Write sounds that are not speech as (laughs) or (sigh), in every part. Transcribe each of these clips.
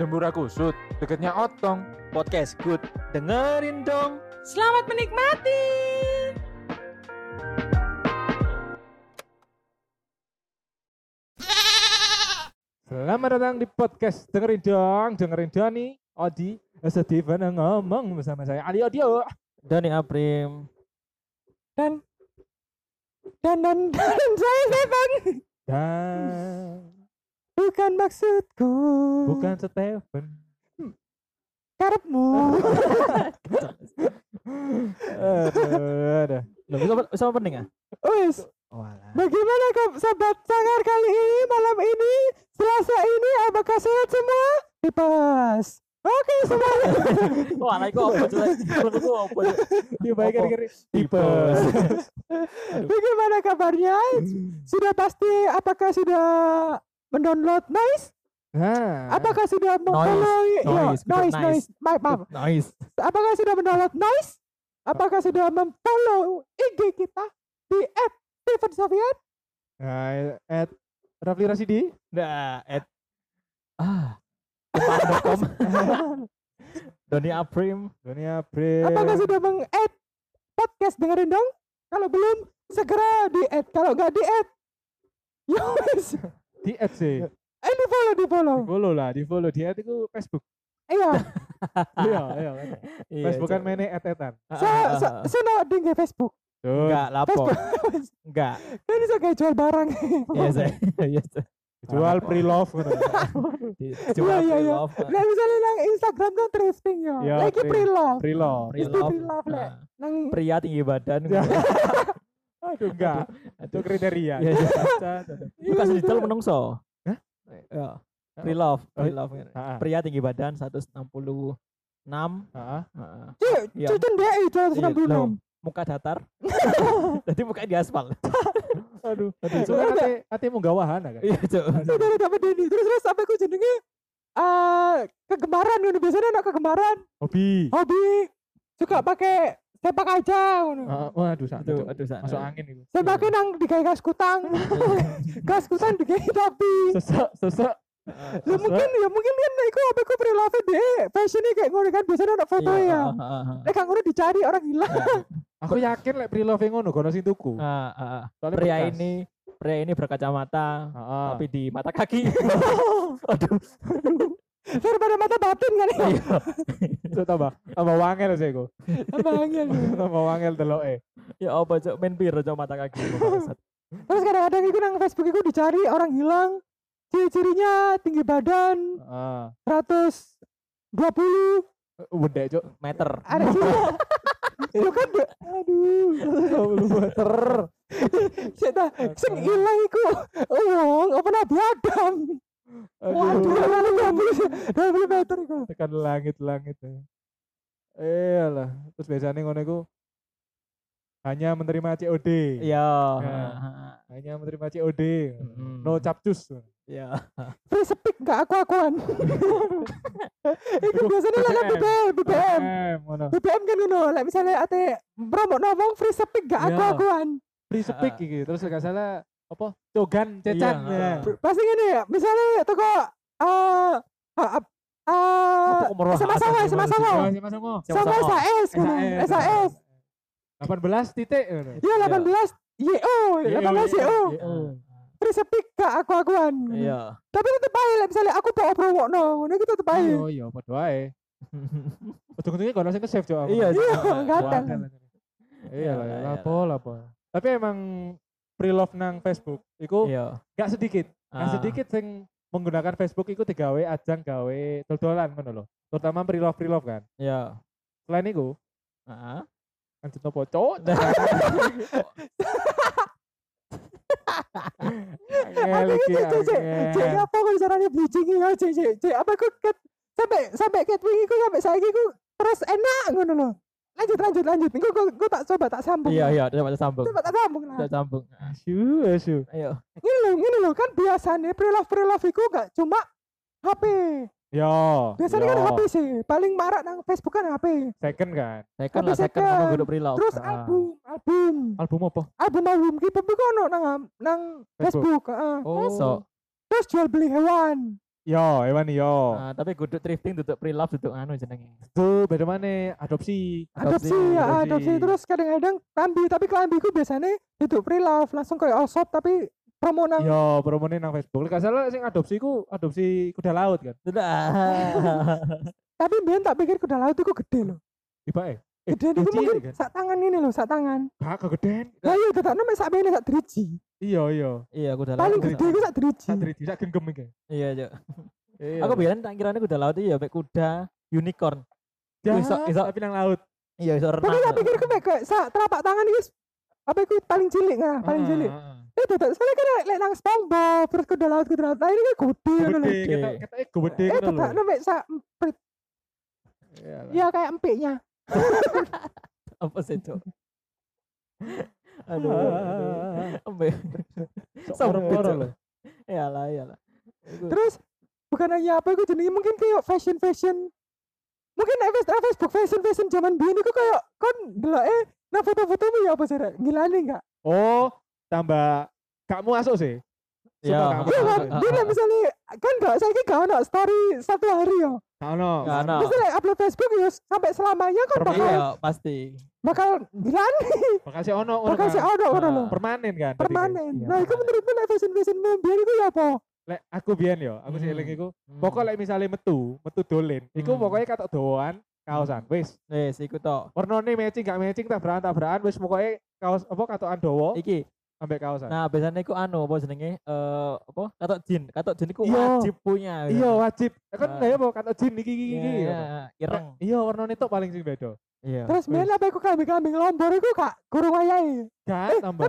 Dembura kusut, deketnya otong. Podcast good. Dengerin dong. Selamat menikmati. Selamat datang di podcast dengerin dong, dengerin Doni, Odi, Steven ngomong bersama saya Ali Odio. Dani Aprim. Dan dan dan, dan saya Stefan. Dan Bukan maksudku. bukan Stephen. karepmu. Aduh, aduh. Loh, bisa, bisa opening ah? Wes, bagaimana kau sahabat sangar kali ini malam ini Selasa ini apakah sehat semua? Tipes. Oke semuanya. (laughs) Walah, iku apa coba? Iku apa? Dia baik kiri Tipes. (laughs) Bagaimana kabarnya? Sudah pasti apakah sudah mendownload Nice? Nah, Apakah sudah memfollow ya, Noise, betul, Nice, Nice. Nice. Maaf, maaf. Nice. Apakah sudah mendownload Nice? Apakah sudah memfollow IG kita di @steven Nah, at Rafli Rasidi. Nah, at ah. Tempat.com. (laughs) Doni Aprim. Doni April. Apakah sudah meng-add podcast dengerin dong? Kalau belum segera di-add. Kalau nggak di-add, (laughs) ya wes. Di add sih. Eh di follow, di follow. Di follow lah, di follow di add itu Facebook. Iya, (laughs) (laughs) Iya, iya kan. Iya, Facebook kan mainnya add-addan. Ah, saya saya saya no ding ke Facebook. Enggak, lapo. (laughs) Enggak. Kan bisa kayak jual barang. Iya, saya. Iya, saya. Jual pre-love gitu. Cuma Iya, iya, iya. love. Nah misalnya nang Instagram kan thrifting ya. Iya, Lagi pre- pre-love. Pre-love. Free Itu love. free love, Le. Nah, Nang Pria tinggi badan. Ya. Aduh enggak. Itu kriteria. Iya, iya. Itu kasih detail menungso. Hah? Ya. Free love, free Oh, love. Ah, ah. Pria tinggi badan 166. Ah, ah. Heeh. Cuk, Iya. cucun dia itu Iya, loh, 166. muka datar. (laughs) Jadi muka di aspal. Aduh, aduh. Itu kan ate atemu gawahan kan. Iya, Cuk. Sudah dapat ini. Terus terus sampai ku jenenge eh kegemaran ngono biasanya anak kegemaran Hobi. hobi suka pakai sepak aja ngono. Ah, waduh, sak- Aduh, aduh. aduh, sa- Masuk angin itu. Saya pakai nang digawe gas kutang. (laughs) gas kutang digawe topi. Sesek, sesek. Heeh. Lu mungkin ya mungkin kan iku apa iku pre-love deh. Fashionnya kayak ngono kan biasanya ada foto Iya, ya. heeh, heeh, heeh. Eh kan ngono dicari orang gila. Aku yakin lek pre-love ngono kono sing tuku. Ah, ah, ah. Soalnya Pria ini pria ini berkacamata Heeh. tapi di mata kaki. (laughs) Aduh. Daripada mata batin kan ya. Iya. (laughs) Itu tambah tambah wangel sih aku. Tambah angin. (laughs) tambah wangel deloke. Ya apa cok main piro cok mata kaki. Terus kadang-kadang itu nang Facebook itu dicari orang hilang. Ciri-cirinya tinggi badan Heeh. 120 Wedek, Cuk. Meter. ada ciri. (laughs) Itu kan de- aduh. 20 meter. Ta, sing ilang iku wong apa Nabi Adam. Waduh, Aduh. 20 (laughs) meter iku. Tekan langit-langit. Eh lah, terus biasanya ngono iku hanya menerima COD. Iya. Ya. heeh. Hanya menerima COD. Mm-mm. No capcus. Iya. Free speak gak aku-akuan. (laughs) Iku biasanya lah BBM, BBM. BBM, kan ngono, lek misalnya ate promo wong free speak gak Ya. aku-akuan. Free speak iki. Terus gak salah apa? Cogan cecan. Iya, ya. Pasti gini ya, misalnya toko eh ah, ah, ah, komoro sama sama sama sama Oh, sama. SAS SAS 18 titik iya 18 YO 18 YO free speak gak aku-akuan Iya. tapi tetep lah misalnya aku bawa promo no ngono gitu tetep aja Oh iya, padha wae. Ujung-ujungnya kono sing ke-save, Cuk. Iya, iya Cok. kadang Iya lapo lapo. Tapi emang pre-love nang Facebook iku Iya. gak sedikit. Gak Ah. sedikit sing menggunakan Facebook iku digawe ajang gawe dol-dolan ngono lho. Terutama pre-love pre-love kan. Iya. Selain iku, Heeh. lanjut nopo cowok. Angel iki, apa kok caranya bridging ya cek cek apa ket sampai sampai ket wingi ku sampai saiki ku terus enak ngono loh lanjut lanjut lanjut Iku gue gue tak coba tak sambung Iya, iya, coba sambung. coba tak sambung lah Coba sambung. Asu, asu. Ayo. ini loh ini loh kan biasanya pre-love pre-love iku gak cuma HP Yo. biasanya kan yo. HP sih paling marak nang Facebook kan HP Second kan. Second Tapi lah, second second. kudu pre-love. terus Ah. album album Album apa? album album K-pop iku ono nang nang Facebook. Facebook heeh. Oh. So, terus jual beli hewan Yo, hewan yo. Nah, tapi kudu thrifting duduk pre-love duduk anu jenenge. Itu beda mana? Adopsi. adopsi Adopsi, ya adopsi. adopsi terus kadang-kadang klambi tapi klambiku biasanya hidup pre-love langsung kayak all shop tapi promo nang Yo, promone nang Facebook. Lek gak salah sing adopsi ku adopsi kuda laut kan. Sudah. (laughs) tapi biar tak pikir kuda laut itu gede loh Tiba eh. Eh, gede itu mungkin kan? sak tangan ini loh sak tangan Gak kegedean. lah iya tetap namanya sak bene sak driji Iya, iya. Iya, kuda laut. paling kuda- gede itu sak driji Satri sak genggam iki. Iya. Iya. Aku biyen tak kirane kuda laut iya mek kuda unicorn. Ya, iso- iso- tapi nang laut. Iya, iso renang. tapi tak pikir ku mek kayak sak telapak tangan itu apa itu paling cilik nah paling Ah, cilik ah, ah. eh tetap soalnya kan lek nang SpongeBob terus kuda laut kuda laut lain kan gede ngono lho. Gede, Gede. kita kita eh gede eh ngono lho. tetap namanya sak emprit Iyalah. ya kayak empiknya (laughs) apa sih, Cuk? (laughs) Aduh. aduh. Sempit, moro-moro Cuk. lho. Iyalah, iyalah. Iku- terus bukan hanya apa itu jenenge mungkin kayak fashion fashion mungkin Facebook fashion fashion zaman biyen iku kayak kon delok eh nah foto-fotomu ya apa sih Rek? gilane enggak Oh, tambah kamu masuk sih. Iya kan dia misalnya kan enggak saya gak ono story satu hari ya Gak ono. Gak ono. terus nek upload Facebook ya sampai selamanya kan Permanen. bakal Iya, pasti. bakal gilane Bakal si ono bakal kan. sih ono ngono Ah. lho Permanen kan. permanen Iya, nah itu menurutmu nek fashion fashion biyen iku ya apa kan. Lek aku biyen yo, aku sih Hmm. eling iku. Hmm. Pokok lek misalnya metu, metu dolen, iku Hmm. pokoknya katok doan kaosan. Wis, Wis iku tok. warnane matching gak matching tabrakan tabrakan wis pokoknya kaos apa katokan dowo Iki. Ambek kaosan. Nah, biasanya iku anu apa jenenge? Eh apa? Katok jin. Katok jin iku Iya. wajib punya. Iya wajib. Kan Ah. ya apa katok jin iki iki iki. Iya, ireng. Iya warnane tok paling sing beda. Iya. terus biyen apa iku kambing-kambing lombor iku gak kurang wayahe Gak tambah.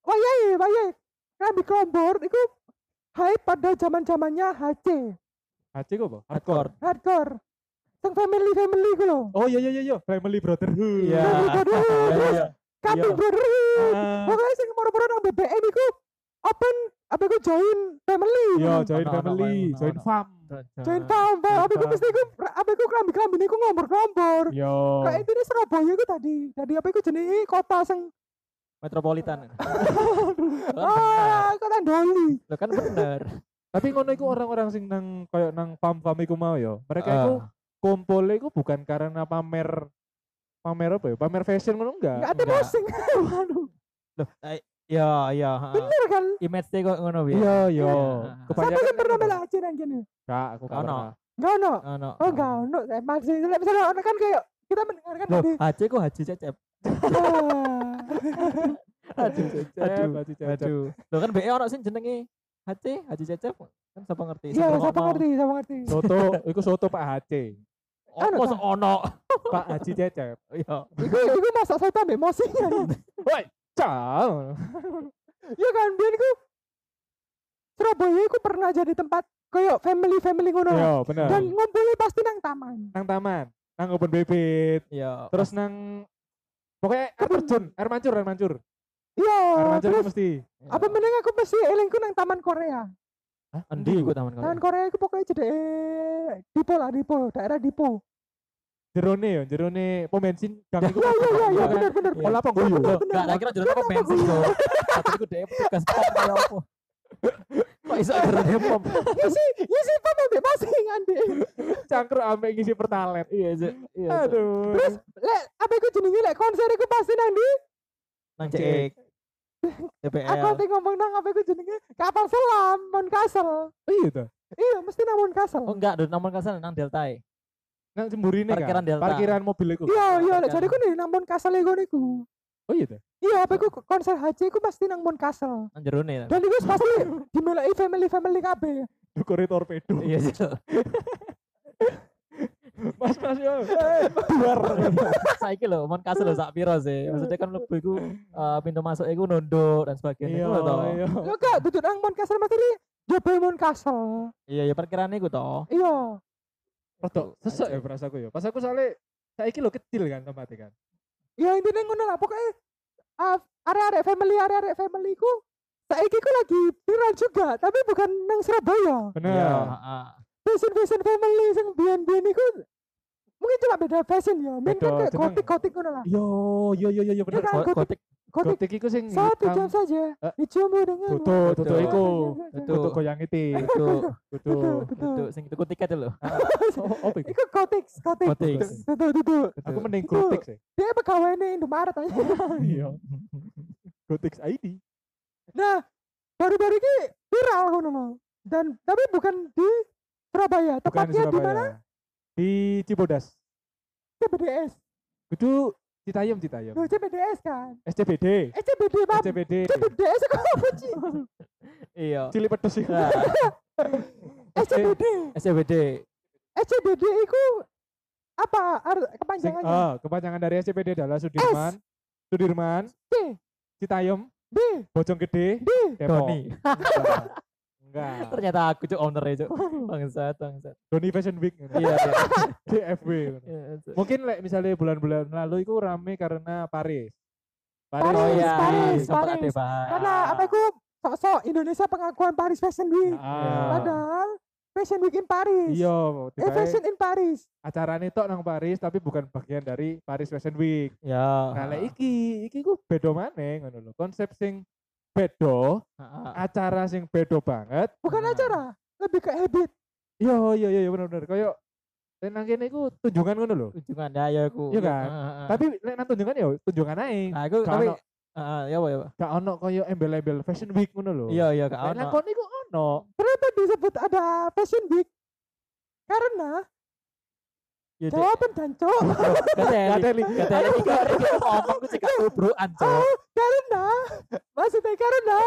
wayahe wayahe kambing lombor iku hype pada zaman-zamannya HC Haji kok apa? Hardcore. hardcore yang family family ku lho Oh iya iya iya iya, Family Brotherhood. Iya. Family Brotherhood, (laughs) Iya, iya. kambing Iya. brotherhood Ah, pokoknya sing moro-moro nang BBM iku open apa iku join family Iya, ngono. join family, join farm. join farm Pak. apa farm. mesti iku apa iku kambing-kambing iku ngombor-ngombor Yo. kayak intinya Surabaya iku tadi tadi apa iku jenenge kota sing Metropolitan. (laughs) ah kota Doli Lo kan bener. Tapi ngono iku orang-orang sing nang koyo nang farm-farm iku mau yo. Mereka Ah. iku kumpul iku bukan karena pamer pamer apa ya? Pamer fashion ngono enggak. nggak ada enggak. posting (laughs) waduh Loh, eh, iya, heeh. bener kan Image deh kok ngono ya. Iya, iya. Iya. Kebanyakan kan pernah ngono. bela nang kene Enggak, aku gak Ono. pernah. Enggak ono. Oh enggak ono. Sih Lek misalnya ono kan kayak kita mendengarkan Loh. Haji kok Haji cecep. (laughs) Aduh, cecep, aduh, cecep. Aduh. Lo kan BE ono sing jenenge Haji, Haji cecep. Kan siapa ngerti? Iya, siapa ngerti, siapa ngerti. Soto, iku soto Pak HC. Ono masa ono. (laughs) Pak Haji Cecep. Iya. Iku iku masak saya tambah emosinya. Woi, cal. Iya kan, biar iku Surabaya iku pernah jadi tempat kayak family family ngono. Yo, bener. Dan ngumpulnya pasti nang taman. nang taman, nang kebun bibit, Iya. terus nang pokoknya air terjun, air mancur, air mancur. Iya, Air mancur terus mesti. apa mending aku mesti elingku nang taman Korea. Hah? Endi iku taman Taman Korea? Korea iku pokoknya jadi Dipo lah, Dipo, daerah Dipo. Jerone yo, jerone pom bensin gang iku. Iya, iya, iya, iya, Iya kan? bener bener. Iya. Olah apa guyu? Enggak, tak kira jenenge kok bensin yo. Tapi iku dhek petugas pom kaya apa. Kok iso jenenge pom? Ya sih, ya sih pom ambek masing ande. Cangkruk ambek ngisi pertalet. Iya. Iya. Cuk. Aduh. Terus lek apa iku jenenge lek konser iku pasti nang di nang cek. DPL. aku nanti ngomong nang apa iku jenenge kapal selam Mon Castle. iya tuh. Iya, mesti nang Mon Castle. Oh enggak, namun kasar nang Delta e. Nang jemburine kan. Parkiran Delta. Parkiran mobil iku. Iya, iya, jadi ku nih nang Mon Castle iku niku. Oh iya tuh. Iya, apa iku konser haji iku pasti nang Mon Castle. Nang jerone. Dan iku pasti (laughs) dimeloi family-family kabeh. Dukure torpedo. Iya, Cuk. (laughs) Mas Mas yo. Eh, Duar. Saiki lho, mon kasar lho sak piro sih. Maksudnya kan mlebu iku eh, pintu masuk iku nunduk dan sebagainya. Iya, Iku lho toh. iya. Yo gak duduk nang Mon Castle mesti Jobe Mon Castle. Iya, ya perkiraan iku toh. Iya. Rodok sesek ya perasaku yo. Pas aku soalnya saiki lo kecil kan tempatnya kan. Ya intinya ngono lah pokoknya ah, area-area family area-area family ku saiki ku lagi viral juga, tapi bukan nang Surabaya. Bener. Iya, heeh. fashion fashion family sing biyen biyen iku mungkin cuma beda fashion ya mungkin Beda kan kayak gotik gotik ngono lah Yo, yo, yo, yo, yo, bener. Iya kan? Go- gotik. Gotik Gotik iku sing satu jam saja. Eh, Dicium dengan. Tutu, tutu Tutu. iku. Tutu. Tutu goyang itu. Itu Tutu. Tutu. itu sing tuku tiket lho. (laughs) Oh, apa iku? Gotik, gotik. Gotik. Tutu, tutu. Aku mending Itu. gotik sih. Dia pegawai nih Indomaret aja. (laughs) Iya. Gotik ID. Nah, baru-baru ini viral loh. Dan tapi bukan di Surabaya, tepatnya di mana? Di Cibodas. CBDS. Itu Citayam, Citayam. Loh, CBDS kan. SCBD. SCBD, Mam. SCBD. CBDS (laughs) itu apa sih? Iya. Cili pedes iku. Nah, SCBD. SCBD. SCBD itu apa kepanjangannya? ah, kepanjangan dari SCBD adalah Sudirman. Sudirman. C. Citayam. D. Bojonggede. D. Depok. Doni. Enggak. Ternyata aku cuk owner cuk. (laughs) Bangsat, bangsat. Doni Fashion Week. (laughs) Iya, (laughs) iya. DFW. Iya. Mungkin like, misalnya bulan-bulan lalu itu rame karena Paris. Paris, Oh iya, Paris, sempat ada Paris. bahas. Karena apa itu sok-sok Indonesia pengakuan Paris Fashion Week. Ah. Padahal Fashion Week in Paris. Iya, Eh, Fashion in Paris. acaranya tok nang Paris tapi bukan bagian dari Paris Fashion Week. Ya. Nah, lek iki, iki ku bedo maneh ngono lho. Konsep sing bedo, acara sing bedo banget. Bukan Nah. acara, lebih ke habit. Iya, iya, iya bener bener. Kayak lek nang kene iku tunjungan ngono lho. Kunjungan ya ya aku. Iya kan? Tapi lek nang tunjungan ya tunjungan ae. Nah, Gak tapi heeh, ya apa ya. Gak ono koyo embel-embel Fashion Week ngono lho. Iya, iya, gak ono. nang kono iku ono. Kenapa disebut ada Fashion Week? Karena Ya, jawaban jancok. Kateli, Kateli. kateli iki iki ngomong ku cek tubrukan, Cuk. Oh, karena maksudnya karena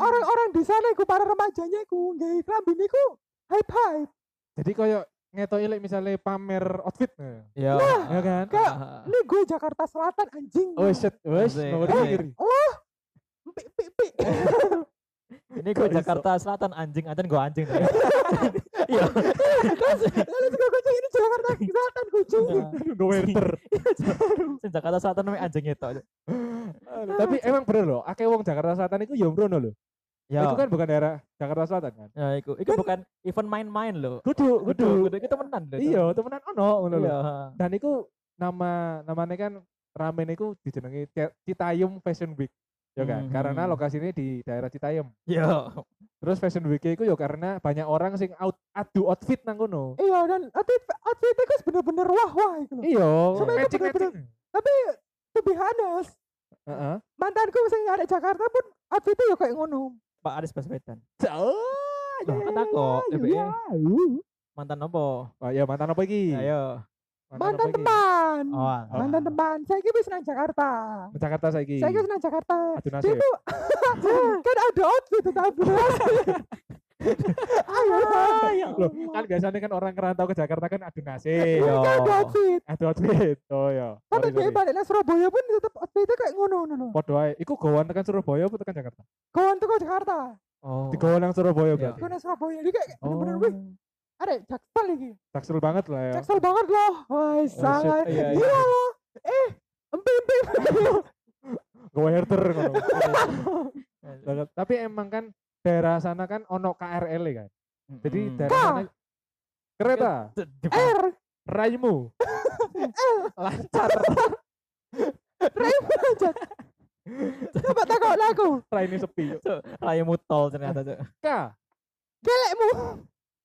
orang-orang di sana iku para remajanya iku nggak klambi niku hype hype. Jadi koyo ngetoki lek misalnya pamer outfit. nah, Iya. Ya kan? Kak. Ini gue Jakarta Selatan anjing. Oh shit, wes nomor. Oh, pi pi pi. Ini gue? Jakarta Selatan anjing, anjing gue (laughs) anjing. Iya. Lalu juga kucing ini Jakarta Selatan kucing. Gue werter. (laughs) Sing Jakarta Selatan namanya anjing itu. Tapi emang bener loh, akeh wong Jakarta Selatan itu ya mbrono loh. Ya. Itu kan bukan daerah Jakarta Selatan kan? Ya, iku. Iku bukan event main-main loh. Kudu, Kudu, kudu. kita temenan. Iya, temenan ono ngono Iya. lho. Dan itu nama namanya kan ramen itu dijenengi Ci- Citayam Fashion Week. Ya kan? Mhm. Karena lokasinya di daerah Citayam. Iya. Terus Fashion Week itu ya karena banyak orang sing out adu outfit nang kono. Iya dan outfit outfit itu bener-bener wah wah itu loh. Iya, Cuma itu matching. Tapi to be honest, Heeh. mantanku sing ada Jakarta pun outfitnya ya kayak ngono. Pak Aris Baswedan. Oh, kan. Uh. Mantan apa? Oh iya mantan apa iki? Ayo. Mantan iki? teman. Oh, Ah. Mantan teman. Saya kira bisa nang Jakarta. Jakarta. Saya kira nang Jakarta. Adu Dia nasib. tuh (laughs) kan ada outfit tapi (laughs) Ayo. Loh, kan biasanya kan orang kerantau ke Jakarta kan adu nasib. Iya. Kan ada outfit. Adu outfit. Oh iya. Tapi dia balik nang Surabaya pun tetap outfitnya kayak ngono ngono. Podo ae. Iku gowan tekan Surabaya apa tekan Jakarta? Kawan tuh kok Jakarta. Oh. Di gowan nang Surabaya berarti. Nang Surabaya dia kayak Oh. bener-bener. Ada jaksel lagi. Taksel banget lah ya. Jaksel banget loh. Wah, sangat. Iya, iya. Iya loh. Eh, empi empi. Gowa herter. Tapi emang kan daerah sana kan ono KRL -e kan. Jadi daerah sana kereta R. raimu (laughs) lancar Rem aja. Coba takut lagu. raine sepi. Rayamu tol ternyata. K Gelekmu.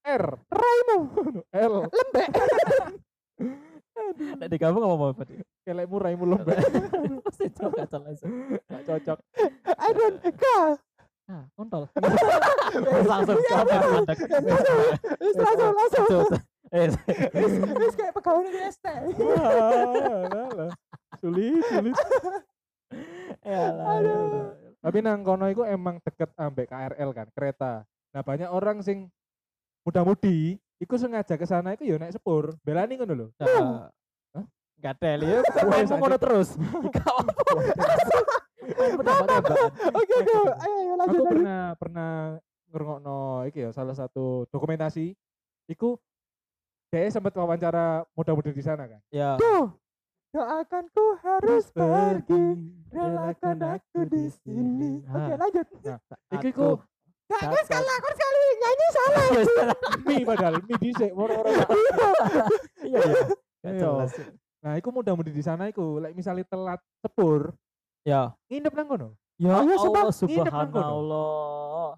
R Raimu. (laughs) L Lembek. (laughs) Nek di kamu ngomong apa? Dik? kelekmu raimu lembek (laughs) Pasti cok kacau langsung. Gak cocok. I don't K. Nah, kontol. langsung coba mandek. Langsung langsung. Eh, wis kayak pegawai di ST. Lah. sulit sulit. ya lah. Aduh. Tapi nang kono iku emang deket ambek KRL kan, kereta. Nah, banyak orang sing muda-mudi iku sengaja ke sana iku ya naik sepur. Belani ngono lho. Nah, (laughs) (laughs) Gak ada ya, kamu ngono terus. Kau. Oke oke. Ayo ayo lanjut Aku pernah pernah ngrungokno iki ya salah satu dokumentasi iku dia sempat wawancara muda-mudi di sana kan. Ya. Tuh. Doakan ku harus pergi. Relakan aku di sini. Oke lanjut. Ku Gak Cat- aku sekali aku sekali nyanyi salah. (laughs) mie padahal mie dhisik moro-moro. (laughs) Iya iya. Gak Iya. jelas. Nah, iku muda-mudi di sana iku lek misalnya telat sepur Ya. nginep nang kono. Ya iya, Allah kono. subhanallah.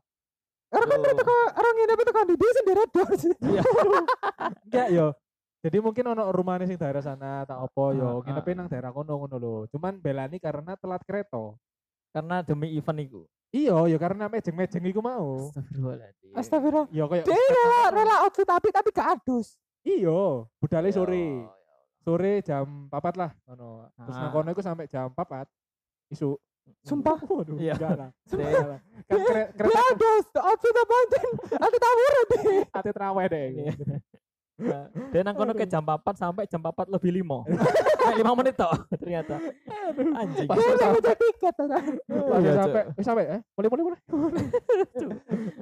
Orang kan itu kok orang nginep itu kan di dia sendiri dor sih. Iya. (laughs) Enggak yo. Jadi mungkin ono rumahnya sing daerah sana tak apa yo Ah, nginepin nang daerah kono ngono lho. Cuman belani karena telat kereta. Karena demi event iku. Iya, yo karena mejeng-mejeng iku mau. Astagfirullahaladzim. Astagfirullah. Yo kayak Dia rela rela outfit tapi tapi gak adus. Iya, budale Ya, sore. ya. Sore jam 4 lah ngono. Terus nang Ah. kono iku sampai jam 4 isu. Sumpah. (laughs) Waduh, Iya. enggak lah. Dek, (laughs) Enggak lah. Kan Dia kereta adus. Outfit apa aja? Ada tawuran deh. ate traweh deh. Iya. Nah, Dia nang kono ke jam 4 sampai jam 4 lebih 5. Nek 5 menit tok ternyata. Anjing. Pas sampai- tiket. Langsung Iya, sampai, sampai, eh, boleh. Langsung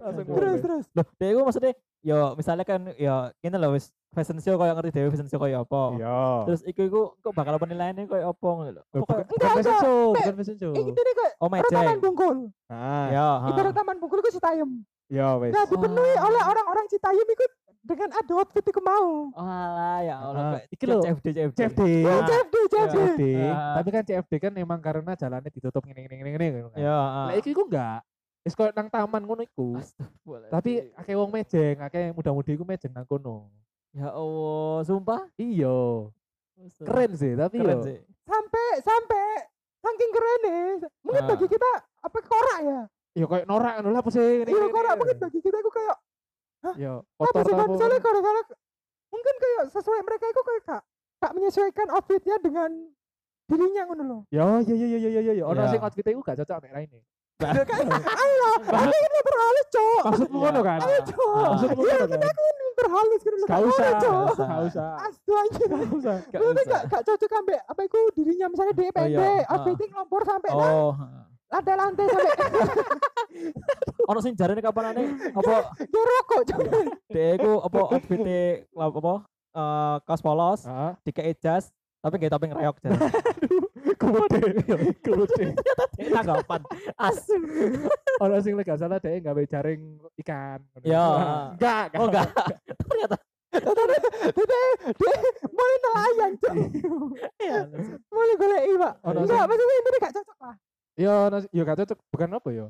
Aduh. Terus terus. Loh, dia iku maksudnya yo misalnya kan yo ini loh wis fashion show kayak ngerti dewe fashion show kayak apa. Iya. Terus iku iku kok bakal penilaiannya kayak apa ngono lho. Kayak- bukan, fashion show, Nek, bukan fashion show. Ini dia kayak Oh taman bungkul. Nah, Ya, ha. Ibarat taman bungkul itu Citayam. ya wes. Nah dipenuhi Oh. oleh orang-orang Citayam itu dengan ada outfit itu mau. Oh alah ya Allah. Ah, kayak iki lho, CFD CFD. CFD. Oh, Ah. CFD, CFD. CFD. Ah. Tapi kan CFD kan emang karena jalannya ditutup ngene ngene ngene ngene gitu kan. Ya. Lah iki ku enggak. Wis koyo nang taman ngono iku. Tapi akeh wong mejeng, akeh muda-mudi iku mejeng nang kono. ya Allah, sumpah Iya. Keren sih, tapi Keren yo. sih. Sampai sampai saking keren Mungkin Ah. bagi kita apa korak ya? Yo koyo norak ngono lah apa sih? Ngene, Iya korak mungkin bagi kita itu kayak Yo, apa kotor sih apa. kan misalnya gara-gara mungkin kayak sesuai mereka itu kayak gak, gak menyesuaikan outfitnya dengan dirinya ngono loh. Yo, yo yo yo yo yo yo. Ono Ya. sing outfit iku gak cocok mek raine. Ayo, tapi ini berhalus cok. Maksudmu Ya. ngono kan? Ayo cok. Ah. Maksudmu Iya ngono kita kan? kan berhalus gitu loh. Gak usah, Cok. gak usah. aja. Gak usah. Gak usah. gak cocok ambek apa itu dirinya misalnya dia Oh, iya. pendek, Ah. outfitnya ngelompor sampai nang Oh, ha. Lantai-lantai sampai (laughs) ono sing jarene kapanane apa dia rokok iku apa outfit-e apa eh kaos polos, Heeh. dikei jas, tapi gak topeng reok jas. Kemode. Kemode. (laughs) Tanggapan. Asu. Ono sing lega salah dhek gawe jaring ikan. Ya. Enggak, enggak. Oh enggak. (laughs) Ternyata Dia dia mulai nelayan cok. iya. Mulai golek pak. Ono Enggak, maksudnya ini gak cocok lah. Yo, ono- yo gak cocok. Bukan apa yo?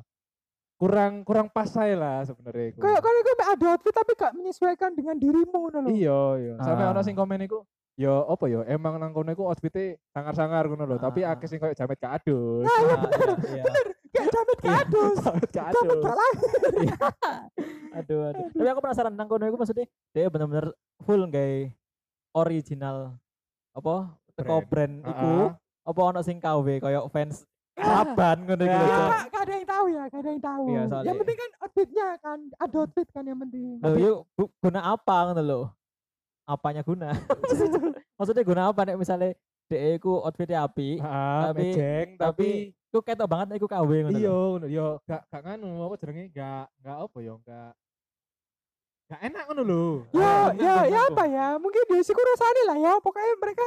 Kurang kurang pas saya lah sebenarnya. Kayak kalau gue ada outfit tapi gak menyesuaikan dengan dirimu ngono loh. Iya, iya. Sampai ono Ah. sing komen iku yo apa yo emang nang kono iku outfitnya sangar-sangar ngono lho, tapi Ah. akeh sing koyo jamet gak adus. Nah, iya Ah, bener. iya, iya. Kayak jamet gak adus. (laughs) Jamet gak Jamet gak. (laughs) Aduh, aduh. Tapi aku penasaran nang kono iku maksudnya dia bener-bener full gay original apa teko Brand. brand iku Heeh. apa ono sing KW kayak fans Raban ngono Ya. iku lho. Ya, Cok. gak, ada yang tahu ya, gak ada yang tahu. Iya, soalnya- yang penting kan outfitnya kan, ada outfit kan yang penting. Loh, yuk gu- guna apa ngono lho? Apanya guna? (laughs) Maksudnya guna apa nek misalnya DE ku outfitnya api, Tapi- mejeng tapi tapi ku ketok banget nek iku KW ngono. iya lho. ngono yo gak gak nganu apa jenenge gak gak apa yo gak gak enak ngono lho. Ya, Ah, ya, ya apa ya? Mungkin di siku rasanya lah ya. Pokoknya mereka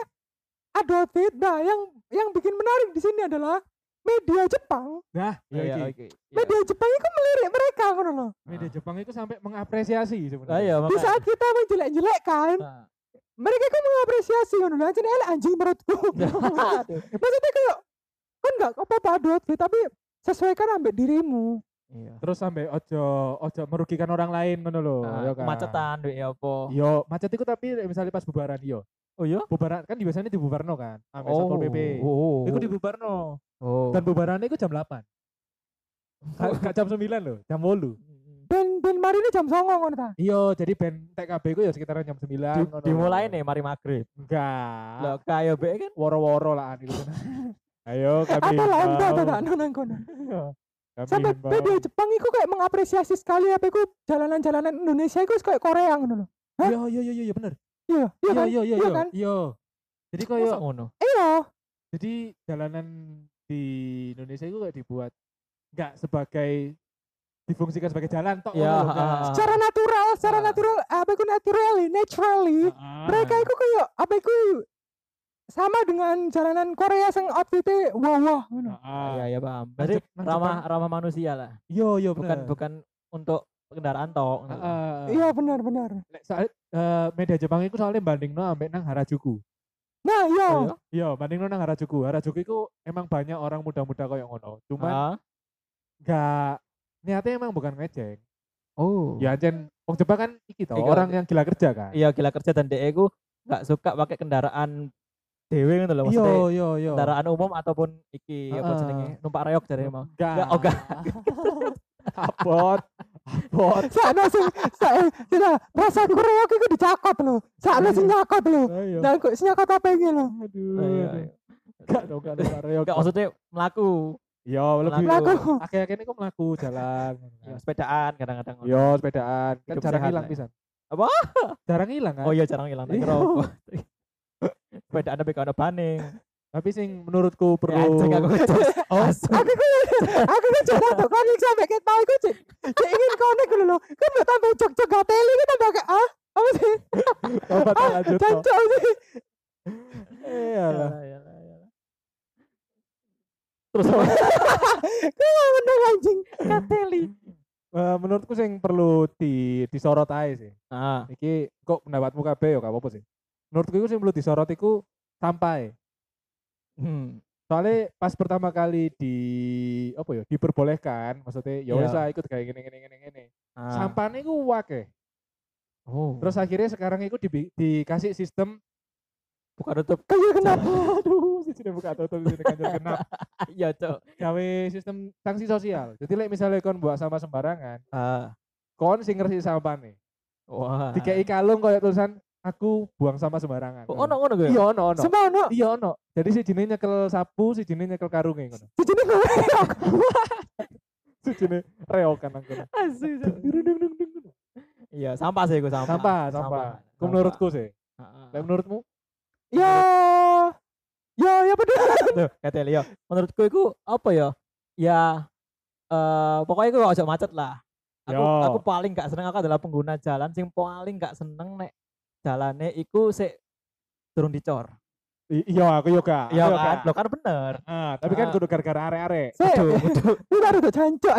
ada outfit. Nah, yang yang bikin menarik di sini adalah media Jepang. Nah, Iya, ya iya, oke. Iya. Media Jepang itu melirik mereka ngono loh. Media Jepang itu sampai mengapresiasi Ah, sebenarnya. iya, Di saat kita menjelek-jelekkan, Nah. mereka kan mengapresiasi ngono loh. Anjing elek anjing menurutku. (laughs) Aduh. Maksudnya kayak kan enggak apa-apa outfit tapi sesuaikan ambek dirimu. Iya. Terus sampai ojo ojo merugikan orang lain ngono lho, Nah, yo kan. kemacetan duit ya apa? Yo, macet itu tapi misalnya pas bubaran yo. Oh iya? Bubaran kan biasanya dibubarno kan, sampai Satpol PP. Oh. Iku dibubarno. Oh. Dan bubarannya itu jam 8. Gak, gak jam 9 loh, jam 8. Ben ben mari ini jam 09 ngono ta. Iya, jadi band TKB itu ya sekitaran jam 9. Di- ngono. dimulai nih mari maghrib. Enggak. Lah kayak be kan Woro-woro lah itu. (laughs) Ayo kami Apa lomba ta tak nang kono. Sampai media Jepang itu kayak mengapresiasi sekali apa itu jalanan-jalanan Indonesia itu kayak Korea ngono loh. Hah? Iya, iya, iya, iya, bener. Iya, iya Iya, kan? iya, iya, Iya iya. kan? Iya. Jadi kayak ngono. Iya. jadi jalanan di Indonesia itu kayak dibuat enggak sebagai difungsikan sebagai jalan tok Ya, ngono ah. Secara natural, secara Ah. natural apa itu naturally, naturally. Ah. Mereka itu kayak apa itu sama dengan jalanan Korea sing outfitnya wah wah ngono. Ah. Iya, iya paham. Berarti ramah ramah manusia lah. Iya, iya Bukan bener. bukan untuk kendaraan tok. Ah, ah. Iya benar benar. Lek saat eh, media Jepang itu soalnya banding no ambek nang Harajuku. Nah, iya. Oh, iya? Iya, banding nang Harajuku. Harajuku itu emang banyak orang muda-muda kayak ngono. Cuman Ah. nggak niatnya emang bukan ngejek. Oh. Ya aja wong Jepang kan iki toh, Iki orang yang gila kerja kan. Iya gila kerja dan DE ku nggak suka pakai kendaraan dewe gitu loh Iya, maksudnya iya, iya. kendaraan umum ataupun iki apa Heeh. jenenge numpak reyok dari emang. Enggak. Enggak, oh enggak. (laughs) Abot. Abot. (laughs) Sakno sing sak sudah rasa kureok iku dicakot lho. Sakno sing nyakot lho. Ayo. Nah, kok sing nyakot apa iki lho? Aduh. Oh, iya, iya. Enggak dong, Aryo. Enggak maksudnya melaku. Iya, lebih Melaku. Laku. akhir-akhir ini kok melaku jalan. Sepedaan kadang-kadang. ngono. Yo, sepedaan. Kan jarang hilang pisan. Apa? Jarang hilang kan? Oh iya jarang hilang Iya. ngerokok. (laughs) sepedaan tapi kalau baning. Tapi sing menurutku Ya, perlu anjing aku ngecas. (laughs) Oh. Aku ku aku ku coba tuh kan yang sampai kayak tahu iku cek. Cek ingin konek lho lho. Kan mbok tambah jok-jok gateli kan tambah kayak ah apa sih? (laughs) Coba tak lanjut. toh. Cancok sih. Iya lah. Terus apa? (laughs) Kok menang anjing. Kateli. Eh, menurutku sing perlu di disorot aja sih. Ah, Iki kok pendapatmu kabeh ya gak apa-apa sih. Menurutku itu sing perlu disorot iku sampai. Hmm. Soalnya pas pertama kali di apa ya diperbolehkan, maksudnya ya wis Iya. lah ikut kayak gini gini gini gini. Ah. Sampahnya iku wakeh. Oh. Terus akhirnya sekarang itu dibi- dikasih sistem buka tutup. Kayak kenapa? (laughs) aduh sih sudah buka tutup sini kanjeng genap Iya, Cok. gawe sistem sanksi sosial jadi like misalnya kon buat sampah sembarangan Ah. kon sing ngerti sampah nih Wah. dikei kalung kayak tulisan aku buang sampah sembarangan Oh, ono ngono gue. iya ono ono Semua ono. iya ono jadi si jenis nyekel sapu si jenis nyekel karungnya ngono si kono Asu. Dung, dung, dung, dung, dung. Iya, sampah sih gue sampah. sampah sampah Ku menurutku sih. Lek menurutmu Ya. Ya, ya bener. Tuh, kata Leo. Menurutku itu apa ya? Ya eh pokoknya gue ojo macet lah. Aku aku paling gak seneng aku adalah pengguna jalan sing paling gak seneng nek jalane iku sik turun dicor. I- iya aku juga Iya kan? Lo kan bener. ah, tapi kan kudu gara-gara Aduh, aduh. (laughs) ini baru tuh cancok.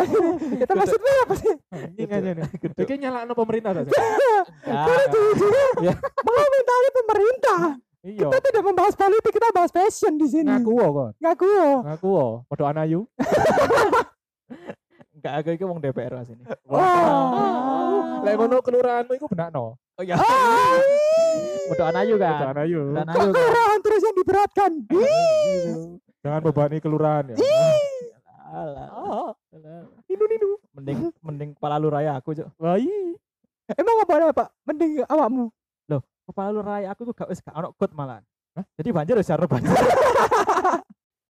Itu maksudnya apa sih? (laughs) anjing aja nih iki nyalakno pemerintah saja Enggak, Ujung-ujungnya (laughs) mengomentari pemerintah. iya Kita tidak membahas politik, kita bahas fashion di sini. ngaku wo kon Ngaku. ngaku wo padha anayu enggak aku iki wong DPR mas ini. Wah. Lek ngono kelurahanmu iku benakno. Oh iya. Anayu Padha kan. Kok anayu kan. kelurahan terus yang diberatkan? Jangan bebani kelurahan ya. Alah. Ah, alah. Ninu ninu. Mending mending kepala lurah aku, Cuk. Wah. Emang apa ada pak? Mending awakmu. Kepala lurah aku tuh gak wis gak ono kot malah. Jadi banjir wis banjir. (laughs)